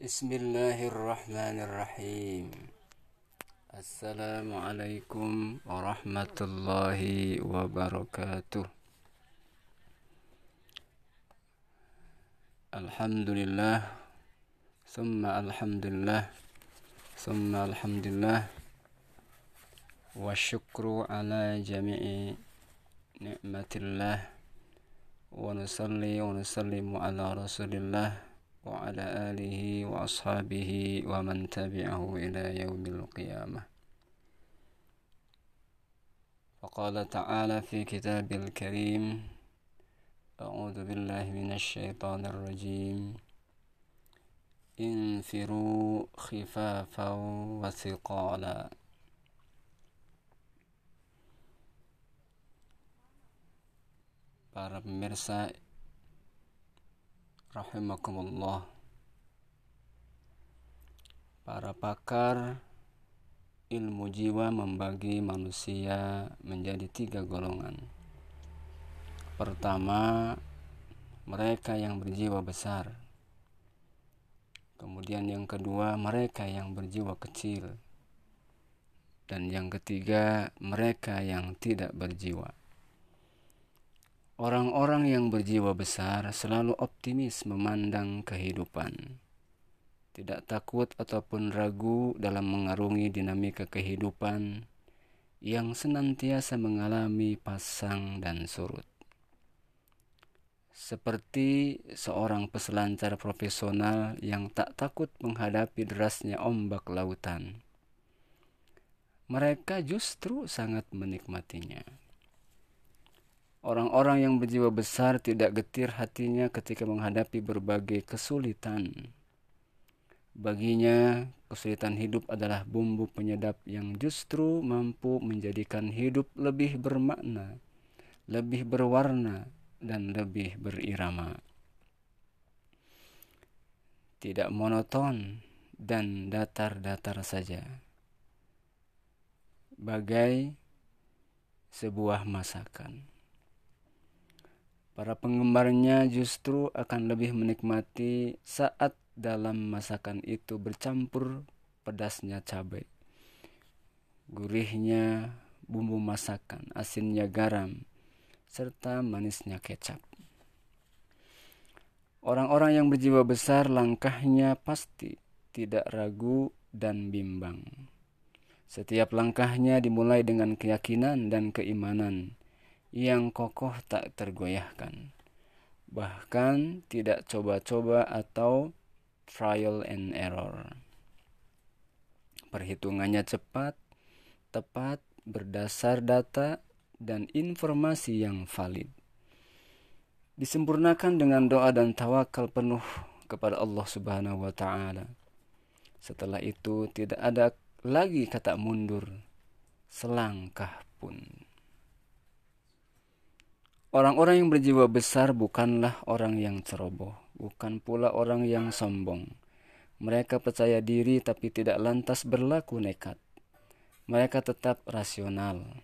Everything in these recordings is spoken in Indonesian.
بسم الله الرحمن الرحيم السلام عليكم ورحمة الله وبركاته الحمد لله ثم الحمد لله ثم الحمد لله والشكر على جميع نعمة الله ونصلي ونسلم على رسول الله وعلى آله وأصحابه ومن تبعه إلى يوم القيامة. فقال تعالى في كتاب الكريم أعوذ بالله من الشيطان الرجيم. انفروا خفافا وثقالا. Para pemirsa rahimakumullah. Para pakar ilmu jiwa membagi manusia menjadi tiga golongan. Pertama mereka yang berjiwa besar. Kemudian yang kedua mereka yang berjiwa kecil. Dan yang ketiga mereka yang tidak berjiwa Orang-orang yang berjiwa besar selalu optimis memandang kehidupan. Tidak takut ataupun ragu dalam mengarungi dinamika kehidupan yang senantiasa mengalami pasang dan surut. Seperti seorang peselancar profesional yang tak takut menghadapi derasnya ombak lautan. Mereka justru sangat menikmatinya. Orang-orang yang berjiwa besar tidak getir hatinya ketika menghadapi berbagai kesulitan. Baginya, kesulitan hidup adalah bumbu penyedap yang justru mampu menjadikan hidup lebih bermakna, lebih berwarna, dan lebih berirama. Tidak monoton dan datar-datar saja. Bagai sebuah masakan. Para penggemarnya justru akan lebih menikmati saat dalam masakan itu bercampur pedasnya cabai, gurihnya bumbu masakan, asinnya garam, serta manisnya kecap. Orang-orang yang berjiwa besar langkahnya pasti tidak ragu dan bimbang. Setiap langkahnya dimulai dengan keyakinan dan keimanan yang kokoh tak tergoyahkan. Bahkan tidak coba-coba atau trial and error. Perhitungannya cepat, tepat, berdasar data dan informasi yang valid. Disempurnakan dengan doa dan tawakal penuh kepada Allah Subhanahu wa taala. Setelah itu tidak ada lagi kata mundur selangkah pun. Orang-orang yang berjiwa besar bukanlah orang yang ceroboh, bukan pula orang yang sombong. Mereka percaya diri tapi tidak lantas berlaku nekat. Mereka tetap rasional.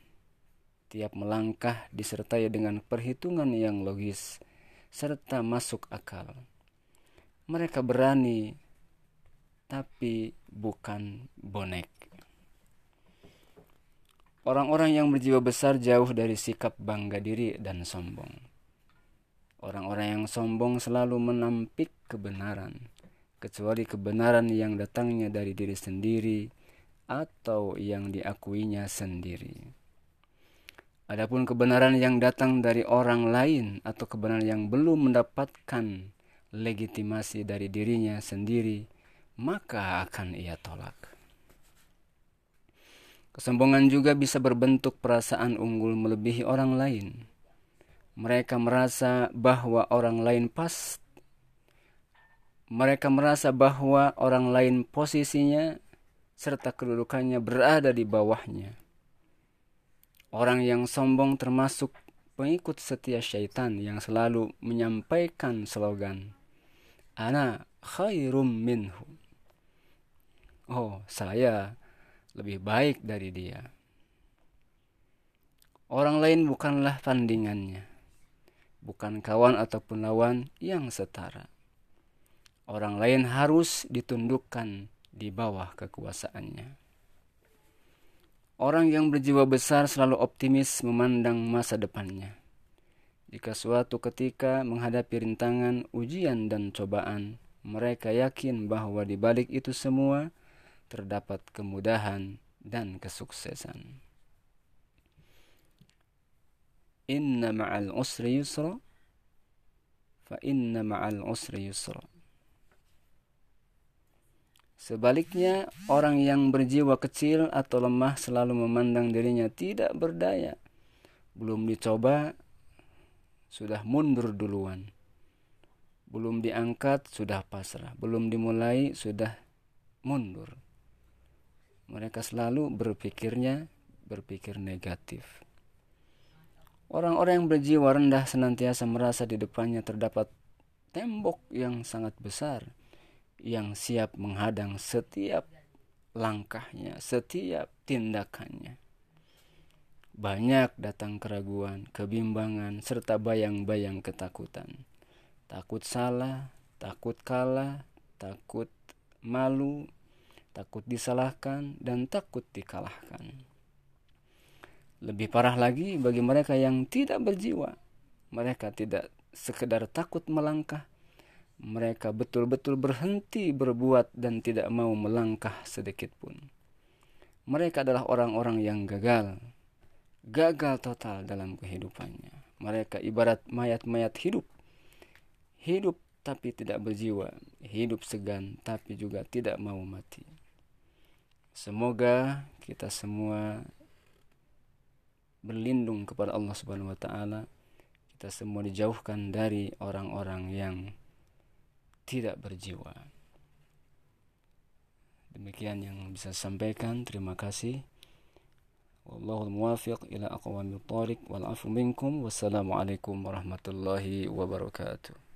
Tiap melangkah disertai dengan perhitungan yang logis serta masuk akal. Mereka berani tapi bukan bonek. Orang-orang yang berjiwa besar jauh dari sikap bangga diri dan sombong. Orang-orang yang sombong selalu menampik kebenaran, kecuali kebenaran yang datangnya dari diri sendiri atau yang diakuinya sendiri. Adapun kebenaran yang datang dari orang lain atau kebenaran yang belum mendapatkan legitimasi dari dirinya sendiri, maka akan ia tolak. Kesombongan juga bisa berbentuk perasaan unggul melebihi orang lain. Mereka merasa bahwa orang lain pas mereka merasa bahwa orang lain posisinya serta kedudukannya berada di bawahnya. Orang yang sombong termasuk pengikut setia syaitan yang selalu menyampaikan slogan Ana khairum minhu. Oh, saya lebih baik dari dia. Orang lain bukanlah tandingannya, bukan kawan ataupun lawan yang setara. Orang lain harus ditundukkan di bawah kekuasaannya. Orang yang berjiwa besar selalu optimis memandang masa depannya. Jika suatu ketika menghadapi rintangan, ujian, dan cobaan, mereka yakin bahwa di balik itu semua terdapat kemudahan dan kesuksesan. Inna ma'al usri yusra fa inna ma'al usri yusra Sebaliknya, orang yang berjiwa kecil atau lemah selalu memandang dirinya tidak berdaya. Belum dicoba, sudah mundur duluan. Belum diangkat, sudah pasrah. Belum dimulai, sudah mundur. Mereka selalu berpikirnya berpikir negatif. Orang-orang yang berjiwa rendah senantiasa merasa di depannya terdapat tembok yang sangat besar yang siap menghadang setiap langkahnya, setiap tindakannya. Banyak datang keraguan, kebimbangan, serta bayang-bayang ketakutan. Takut salah, takut kalah, takut malu, takut disalahkan, dan takut dikalahkan. Lebih parah lagi bagi mereka yang tidak berjiwa. Mereka tidak sekedar takut melangkah, mereka betul-betul berhenti berbuat dan tidak mau melangkah sedikit pun. Mereka adalah orang-orang yang gagal, gagal total dalam kehidupannya. Mereka ibarat mayat-mayat hidup, hidup tapi tidak berjiwa, hidup segan tapi juga tidak mau mati. Semoga kita semua berlindung kepada Allah Subhanahu wa taala. Kita semua dijauhkan dari orang-orang yang tidak berjiwa. Demikian yang bisa sampaikan. Terima kasih. Wallahul muwafiq ila aqwamit thariq wal afu minkum. Wassalamualaikum warahmatullahi wabarakatuh.